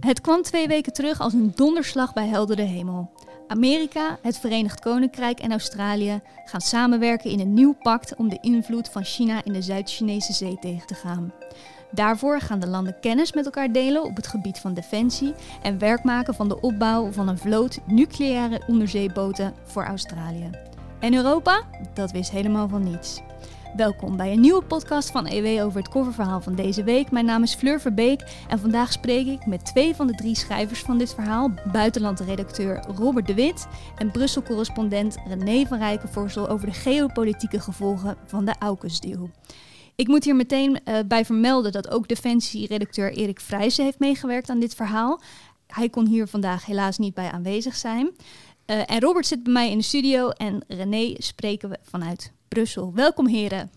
Het kwam twee weken terug als een donderslag bij heldere hemel. Amerika, het Verenigd Koninkrijk en Australië gaan samenwerken in een nieuw pact om de invloed van China in de Zuid-Chinese Zee tegen te gaan. Daarvoor gaan de landen kennis met elkaar delen op het gebied van defensie en werk maken van de opbouw van een vloot nucleaire onderzeeboten voor Australië. En Europa? Dat wist helemaal van niets. Welkom bij een nieuwe podcast van EW over het coververhaal van deze week. Mijn naam is Fleur Verbeek en vandaag spreek ik met twee van de drie schrijvers van dit verhaal. Buitenlandredacteur Robert de Wit en Brussel-correspondent René van Rijkenvoorsel over de geopolitieke gevolgen van de AUKUS-deal. Ik moet hier meteen uh, bij vermelden dat ook Defensie-redacteur Erik Vrijzen heeft meegewerkt aan dit verhaal. Hij kon hier vandaag helaas niet bij aanwezig zijn. Uh, en Robert zit bij mij in de studio en René spreken we vanuit Brussel. Welkom heren.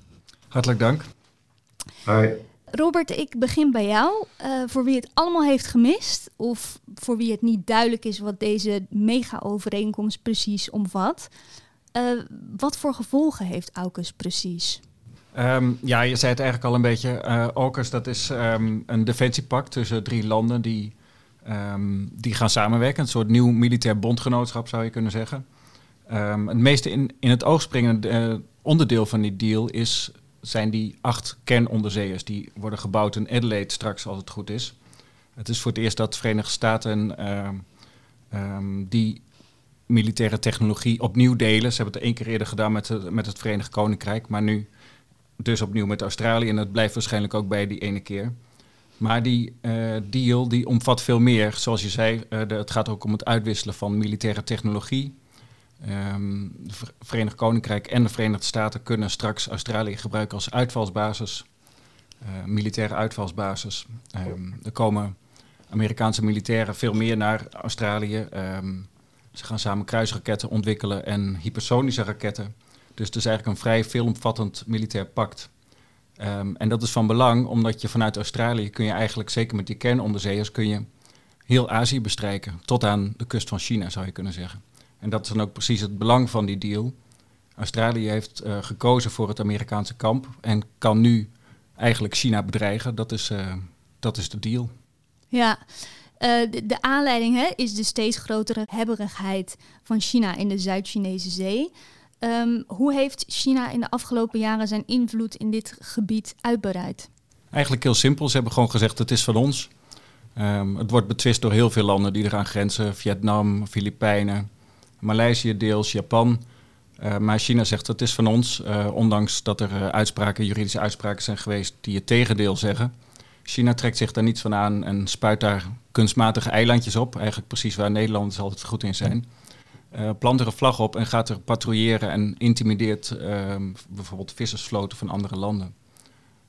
Hartelijk dank. Hi. Robert, ik begin bij jou. Uh, voor wie het allemaal heeft gemist, of voor wie het niet duidelijk is wat deze mega-overeenkomst precies omvat, uh, wat voor gevolgen heeft AUKUS precies? Um, ja, je zei het eigenlijk al een beetje. Uh, AUKUS, dat is um, een defensiepact tussen drie landen die, um, die gaan samenwerken. Een soort nieuw militair bondgenootschap zou je kunnen zeggen. het meeste in, in het oog springende onderdeel van die deal is, zijn die acht kernonderzeeërs. Die worden gebouwd in Adelaide straks, als het goed is. Het is voor het eerst dat de Verenigde Staten uh, um, die militaire technologie opnieuw delen. Ze hebben het één keer eerder gedaan met, met het Verenigd Koninkrijk, maar nu dus opnieuw met Australië. En dat blijft waarschijnlijk ook bij die ene keer. Maar die uh, deal die omvat veel meer. Zoals je zei, de, het gaat ook om het uitwisselen van militaire technologie. Het Verenigd Koninkrijk en de Verenigde Staten kunnen straks Australië gebruiken als uitvalsbasis, uh, militaire uitvalsbasis. Um, er komen Amerikaanse militairen veel meer naar Australië. Um, ze gaan samen kruisraketten ontwikkelen en hypersonische raketten. Dus het is eigenlijk een vrij veelomvattend militair pact. En dat is van belang, omdat je vanuit Australië kun je eigenlijk, zeker met die kernonderzeeërs, kun je heel Azië bestrijken. Tot aan de kust van China, zou je kunnen zeggen. En dat is dan ook precies het belang van die deal. Australië heeft uh, gekozen voor het Amerikaanse kamp en kan nu eigenlijk China bedreigen. Dat is, uh, dat is de deal. Ja, uh, de, de, aanleiding hè, is de steeds grotere hebberigheid van China in de Zuid-Chinese Zee. Um, hoe heeft China in de afgelopen jaren zijn invloed in dit gebied uitbreid? Eigenlijk heel simpel. Ze hebben gewoon gezegd: het is van ons. Um, het wordt betwist door heel veel landen die eraan grenzen: Vietnam, Filipijnen, Maleisië deels, Japan. Uh, maar China zegt het is van ons, uh, ondanks dat er uh, uitspraken, juridische uitspraken zijn geweest die het tegendeel zeggen. China trekt zich daar niets van aan en spuit daar kunstmatige eilandjes op. Eigenlijk precies waar Nederlanders altijd goed in zijn. plant er een vlag op en gaat er patrouilleren en intimideert bijvoorbeeld vissersvloten van andere landen.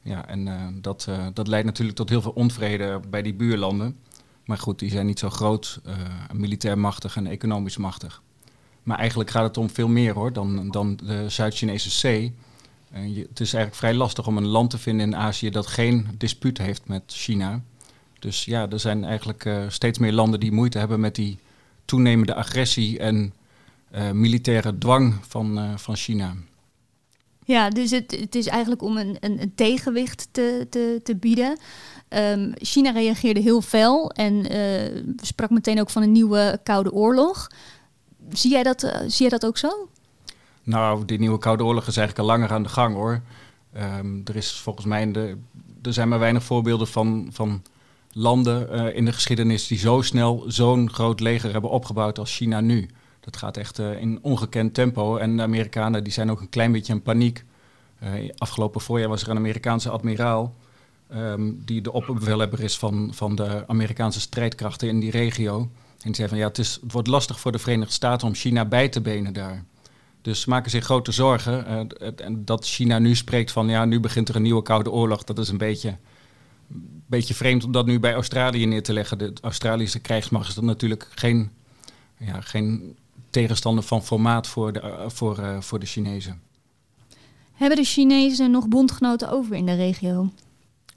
Ja, en dat, dat leidt natuurlijk tot heel veel onvrede bij die buurlanden. Maar goed, die zijn niet zo groot, militair machtig en economisch machtig. Maar eigenlijk gaat het om veel meer hoor dan, dan de Zuid-Chinese Zee. Je, het is eigenlijk vrij lastig om een land te vinden in Azië dat geen dispuut heeft met China. Dus ja, er zijn eigenlijk uh, steeds meer landen die moeite hebben met die toenemende agressie en uh, militaire dwang van, van China. Ja, dus het, het is eigenlijk om een, een, een tegenwicht te, te, te bieden. Um, China reageerde heel fel en sprak meteen ook van een nieuwe Koude Oorlog. Zie jij dat, uh, zie jij dat ook zo? Nou, die nieuwe Koude Oorlog is eigenlijk al langer aan de gang hoor. Um, er is volgens mij, de, er zijn maar weinig voorbeelden van, van landen uh, in de geschiedenis die zo snel zo'n groot leger hebben opgebouwd als China nu. Dat gaat echt uh, in ongekend tempo. En de Amerikanen die zijn ook een klein beetje in paniek. afgelopen voorjaar was er een Amerikaanse admiraal. Um, die de opbevelhebber is van, van de Amerikaanse strijdkrachten in die regio. En zei van ja, het, is, het wordt lastig voor de Verenigde Staten om China bij te benen daar. Dus ze maken zich grote zorgen. Uh, en dat China nu spreekt van ja, nu begint er een nieuwe koude oorlog, dat is een beetje, beetje vreemd om dat nu bij Australië neer te leggen. De Australische krijgsmacht is dan natuurlijk geen, ja, geen tegenstander van formaat voor de, uh, voor, uh, voor de Chinezen. Hebben de Chinezen nog bondgenoten over in de regio?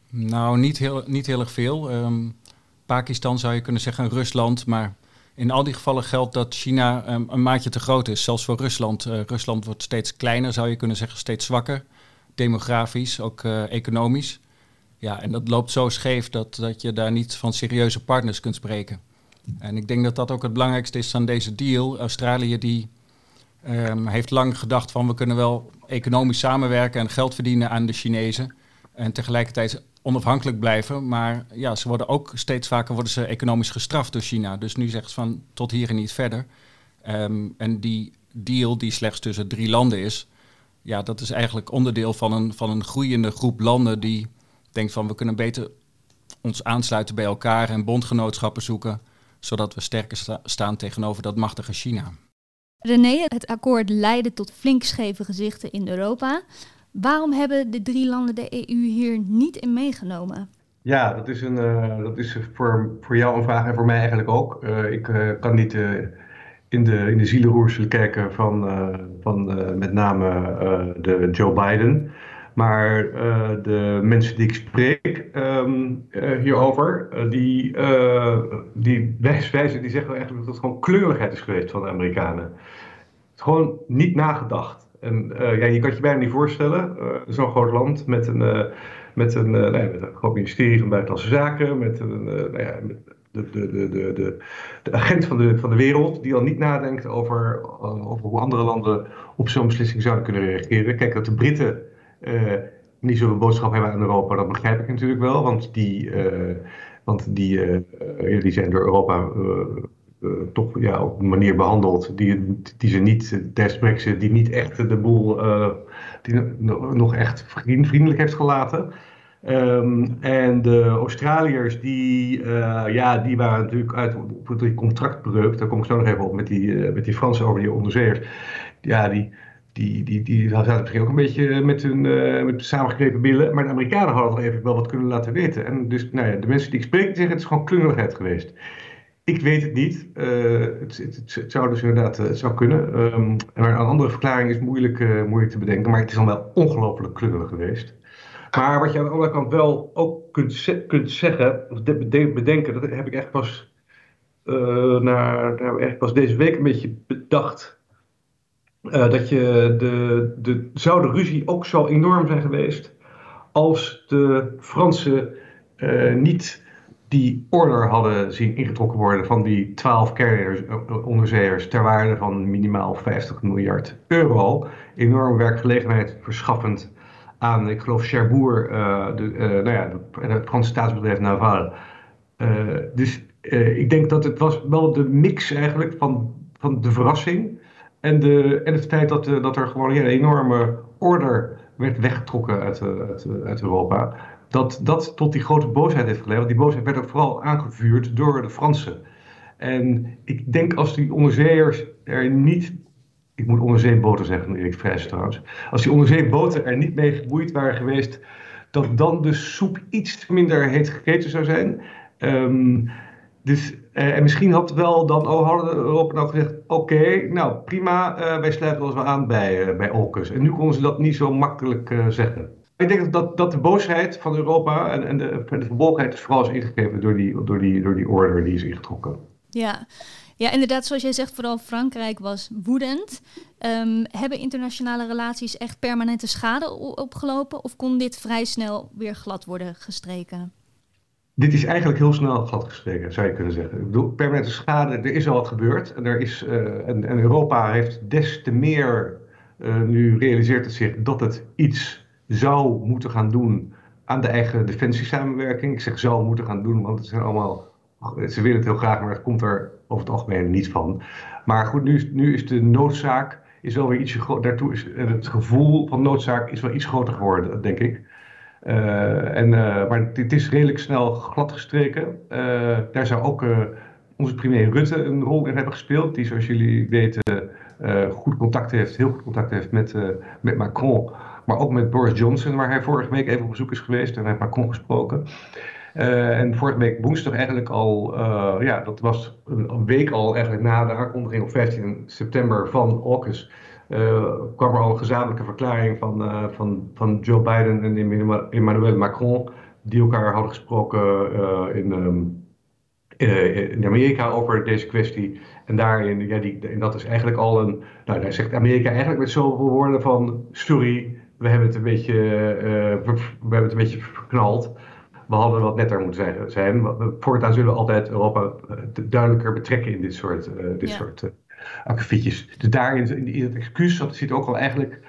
Nou, niet heel, niet heel erg veel. Um, Pakistan zou je kunnen zeggen, Rusland. Maar in al die gevallen geldt dat China um, een maatje te groot is. Zelfs voor Rusland. Uh, Rusland wordt steeds kleiner, zou je kunnen zeggen, steeds zwakker. Demografisch, ook uh, economisch. Ja, en dat loopt zo scheef dat, dat je daar niet van serieuze partners kunt spreken. En ik denk dat dat ook het belangrijkste is aan deze deal. Australië die um, heeft lang gedacht van we kunnen wel economisch samenwerken en geld verdienen aan de Chinezen. En tegelijkertijd onafhankelijk blijven. Maar ja, ze worden ook steeds vaker worden ze economisch gestraft door China. Dus nu zegt ze van tot hier en niet verder. Um, en die deal die slechts tussen drie landen is, ja, dat is eigenlijk onderdeel van een, van een groeiende groep landen die denkt van we kunnen beter ons aansluiten bij elkaar en bondgenootschappen zoeken, zodat we sterker staan tegenover dat machtige China. René, het akkoord leidde tot flink scheve gezichten in Europa. Waarom hebben de drie landen de EU hier niet in meegenomen? Ja, dat is, een, uh, dat is voor, voor jou een vraag en voor mij eigenlijk ook. Uh, ik uh, kan niet in, de, in de kijken van, van met name de Joe Biden. Maar de mensen die ik spreek um, hierover, die, die wijzen, die zeggen eigenlijk dat het gewoon kleurigheid is geweest van de Amerikanen. Het is gewoon niet nagedacht. En uh, ja, je kan je bijna niet voorstellen, uh, zo'n groot land met een, uh, met een, nou ja, met een groot ministerie van Buitenlandse Zaken, met een, nou ja, de, de, de, de, de, agent van de, van de wereld, die al niet nadenkt over, over hoe andere landen op zo'n beslissing zouden kunnen reageren. Kijk, dat de Britten niet zoveel boodschap hebben aan Europa, dat begrijp ik natuurlijk wel, want die, want die, die zijn door Europa toch ja, op een manier behandeld die, die ze niet, Brexit, die niet echt de boel uh, die nog echt vriendelijk heeft gelaten. Um, en de Australiërs, die, uh, ja, die waren natuurlijk uit op die contractbreuk, daar kom ik zo nog even op met die, met die Fransen over die onderzeeërs. Ja, die, die, die, die zaten misschien ook een beetje met hun uh, met billen. Maar de Amerikanen hadden toch even wel wat kunnen laten weten. En dus nou ja, de mensen die ik spreek zeggen, het is gewoon klungeligheid geweest. Ik weet het niet. Uh, het, het, zou dus inderdaad uh, het zou kunnen. Um, maar een andere verklaring is moeilijk, uh, moeilijk te bedenken. Maar het is dan wel ongelooflijk klungelig geweest. Maar wat je aan de andere kant wel ook kunt, kunt zeggen, of bedenken, dat heb ik echt pas, naar, eigenlijk pas deze week een beetje bedacht. dat je de, de, zou de ruzie ook zo enorm zijn geweest als de Fransen niet die order hadden zien ingetrokken worden van die 12 kernonderzeeërs ter waarde van minimaal 50 miljard euro. Enorm werkgelegenheid verschaffend aan, ik geloof, Cherbourg, uh, de, uh, nou ja, het Franse staatsbedrijf Naval. Dus ik denk dat het was wel de mix eigenlijk van, van de verrassing en, de, en het feit dat, dat er gewoon een enorme order werd weggetrokken uit, uit, uit Europa dat dat tot die grote boosheid heeft geleid. Want die boosheid werd ook vooral aangevuurd door de Fransen. En ik denk als die onderzeeërs er niet. Ik moet onderzeeboten zeggen, Erik Vrijs trouwens. Als die onderzeeboten er niet mee geboeid waren geweest. dat dan de soep iets minder heet gegeten zou zijn. Um, dus, uh, en misschien had wel dan oh, hadden Europa nou gezegd: oké, nou prima, uh, wij sluiten ons wel aan bij, uh, bij AUKUS. En nu konden ze dat niet zo makkelijk zeggen. Ik denk dat, dat de boosheid van Europa en, en de, de verbolgenheid is vooral is ingegeven door die, door, die, door die order die is ingetrokken. Ja. ja, inderdaad, zoals jij zegt, vooral Frankrijk was woedend. Um, hebben internationale relaties echt permanente schade opgelopen of kon dit vrij snel weer glad worden gestreken? Dit is eigenlijk heel snel glad gestreken, zou je kunnen zeggen. Ik bedoel, permanente schade, er is al wat gebeurd. En, er is, uh, en, Europa heeft des te meer uh, nu realiseert het zich dat het iets zou moeten gaan doen aan de eigen defensiesamenwerking. Ik zeg zou moeten gaan doen, want het zijn allemaal. Ze willen het heel graag, maar het komt er over het algemeen niet van. Maar goed, nu, nu is de noodzaak is wel weer ietsje groter. Daartoe is het gevoel van noodzaak is wel iets groter geworden, denk ik. Uh, en, uh, maar het is redelijk snel gladgestreken. Uh, daar zou ook onze premier Rutte een rol in hebben gespeeld. Die, zoals jullie weten, goed contact heeft, heel goed contact heeft met, met Macron maar ook met Boris Johnson, waar hij vorige week even op bezoek is geweest en heeft Macron gesproken. En vorige week woensdag eigenlijk al, ja, dat was een week al eigenlijk na de aankondiging op 15 september van AUKUS, uh, kwam er al een gezamenlijke verklaring van, van, van Joe Biden en Emmanuel Macron, die elkaar hadden gesproken in, um, in Amerika over deze kwestie. En daarin, ja, die, en dat is eigenlijk al een, nou, daar zegt Amerika eigenlijk met zoveel woorden van, sorry, we hebben het een beetje, uh, we hebben het een beetje verknald. we hadden wat netter moeten zijn. Voortaan zullen we altijd Europa duidelijker betrekken in dit soort, dit ja. soort akkefietjes. Dus daarin, in het excuus, dat zit ook al eigenlijk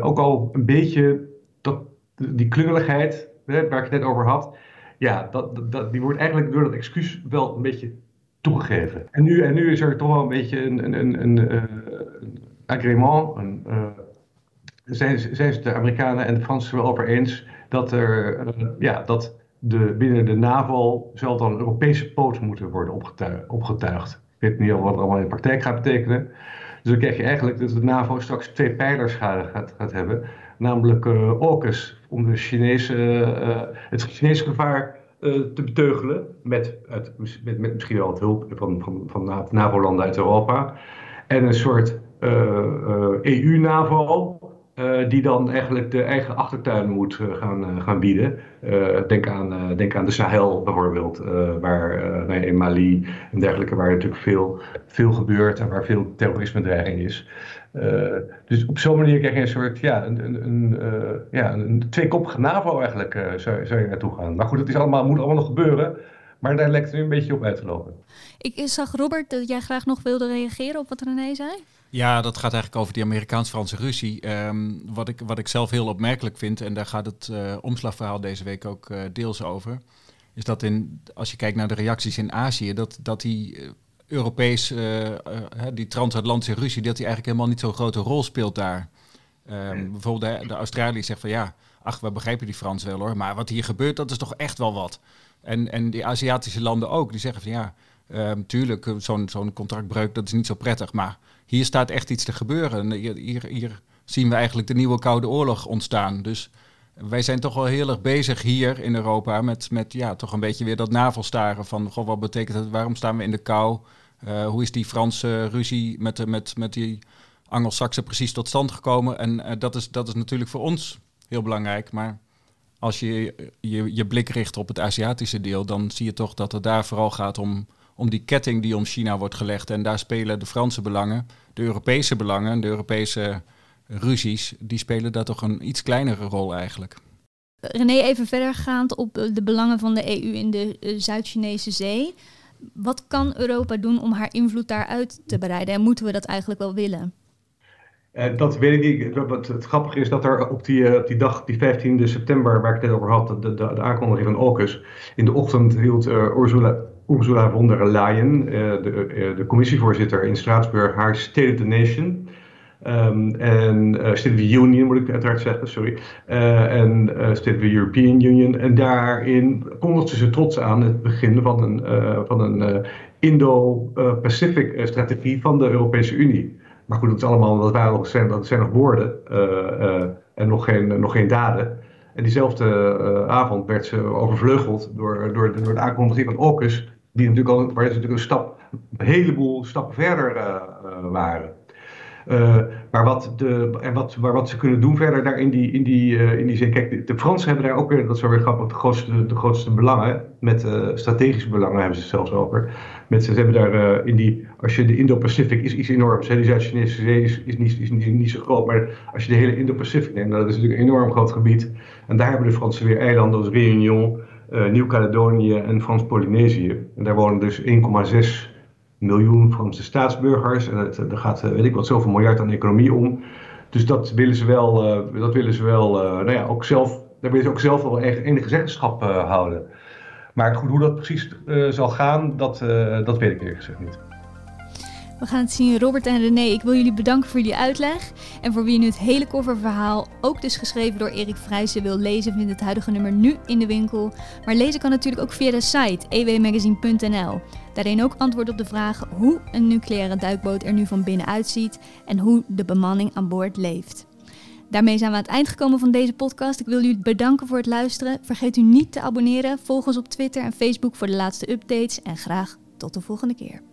ook al een beetje dat, die klungeligheid, hè, waar ik het net over had. Ja, dat, dat, die wordt eigenlijk door dat excuus wel een beetje toegegeven. En nu, en nu is er toch wel een beetje een, een, een, een, een agreement, een, zijn, zijn de Amerikanen en de Fransen wel over eens dat er, ja, dat de, binnen de NAVO zal dan Europese poot moeten worden opgetuigd. Weet niet wat het allemaal in de praktijk gaat betekenen. Dus dan krijg je eigenlijk dat de NAVO straks twee pijlers gaat, gaat, hebben. Namelijk uh, AUKUS, om de Chinese, uh, het Chinese gevaar te beteugelen. Met, met, met misschien wel het hulp van, van, van NAVO-landen uit Europa. En een soort EU-NAVO, uh, die dan eigenlijk de eigen achtertuin moet uh, gaan, uh, gaan bieden. denk, aan, denk aan de Sahel bijvoorbeeld, waar nou in Mali en dergelijke, waar natuurlijk veel, veel gebeurt en waar veel terrorisme-dreiging is. dus op zo'n manier krijg je een soort, ja, een, een, een ja, een tweekoppige NAVO eigenlijk, zou, zou je naartoe gaan. Maar goed, het is allemaal, moet allemaal nog gebeuren. Maar daar lijkt het nu een beetje op uit te lopen. Ik zag, Robert, dat jij graag nog wilde reageren op wat René zei. Ja, dat gaat eigenlijk over die Amerikaans-Franse ruzie. Ehm, wat, ik, wat ik zelf heel opmerkelijk vind, en daar gaat het uh, omslagverhaal deze week ook uh, deels over, is dat in, als je kijkt naar de reacties in Azië, dat, dat die uh, Europees, die transatlantische ruzie, dat die eigenlijk helemaal niet zo'n grote rol speelt daar. Um, bijvoorbeeld de, de Australiërs zeggen van ja, ach, we begrijpen die Frans wel hoor, maar wat hier gebeurt, dat is toch echt wel wat. En, en die Aziatische landen ook, die zeggen van ja, um, tuurlijk, zo'n zo'n contractbreuk, dat is niet zo prettig, maar hier staat echt iets te gebeuren. Hier, hier, zien we eigenlijk de nieuwe Koude Oorlog ontstaan. Dus wij zijn toch wel heel erg bezig hier in Europa met, met ja, toch een beetje weer dat navelstaren van goh, wat betekent het, waarom staan we in de kou? Uh, hoe is die Franse ruzie met, met, met die Angelsaksen precies tot stand gekomen? En uh, dat, is, dat is natuurlijk voor ons heel belangrijk. Maar als je, je je blik richt op het Aziatische deel, dan zie je toch dat het daar vooral gaat om om die ketting die om China wordt gelegd. En daar spelen de Franse belangen, de Europese belangen, de Europese ruzies, die spelen daar toch een iets kleinere rol eigenlijk. René, even verder gaand op de belangen van de EU in de eh, Zuid-Chinese zee. Wat kan Europa doen om haar invloed daaruit te bereiden? En moeten we dat eigenlijk wel willen? Uh, dat weet ik niet. Wat het grappige is dat er op die, uh, die dag, die 15 september, waar ik het net over had, de, de, de aankondiging van AUKUS, in de ochtend hield uh, Ursula, Ursula von der Leyen, de, de, commissievoorzitter in Straatsburg, haar State of the Nation. Um, en State of the Union moet ik uiteraard zeggen, sorry. en State of the European Union. En daarin kondigde ze trots aan het begin van een, van een Indo-Pacific strategie van de Europese Unie. Maar goed, dat, is allemaal, dat, waren nog, zijn, dat nog woorden uh, en nog geen, nog geen daden. En diezelfde uh, avond werd ze overvleugeld door, door, door de aankondiging van AUKUS, die natuurlijk al, waar ze natuurlijk een, stap, een heleboel stappen verder waren. Uh, maar, wat de, en wat, maar wat ze kunnen doen verder daar in die, in die, in die zin. Kijk, de, Fransen hebben daar ook weer, dat is wel weer grappig, de grootste, de grootste belangen. Met strategische belangen hebben ze het zelfs over. Met, ze hebben daar in die, als je de Indo-Pacific is iets enorms. Hè, die Zuid-Chinese zee is, is, niet, is niet, niet zo groot. Maar als je de hele Indo-Pacific neemt, nou, dat is natuurlijk een enorm groot gebied. En daar hebben de Fransen weer eilanden als Réunion, Nieuw-Caledonië en Frans-Polynesië. En daar wonen dus 1,6 miljoen Franse staatsburgers. En het, er gaat, eh, weet ik wat, zoveel miljard aan economie om. Dus dat willen ze wel, uh, dat willen ze wel nou ja, ook zelf, daar willen ze ook zelf wel enige zeggenschap uh, houden. Maar goed, hoe dat precies zal gaan, dat, dat weet ik eerlijk gezegd niet. We gaan het zien. Robert en René, ik wil jullie bedanken voor jullie uitleg. En voor wie nu het hele kofferverhaal, ook dus geschreven door Erik Vrijsen, wil lezen, vindt het huidige nummer nu in de winkel. Maar lezen kan natuurlijk ook via de site ewmagazine.nl. Daarin ook antwoord op de vraag hoe een nucleaire duikboot er nu van binnen uitziet en hoe de bemanning aan boord leeft. Daarmee zijn we aan het eind gekomen van deze podcast. Ik wil jullie bedanken voor het luisteren. Vergeet u niet te abonneren. Volg ons op Twitter en Facebook voor de laatste updates. En graag tot de volgende keer.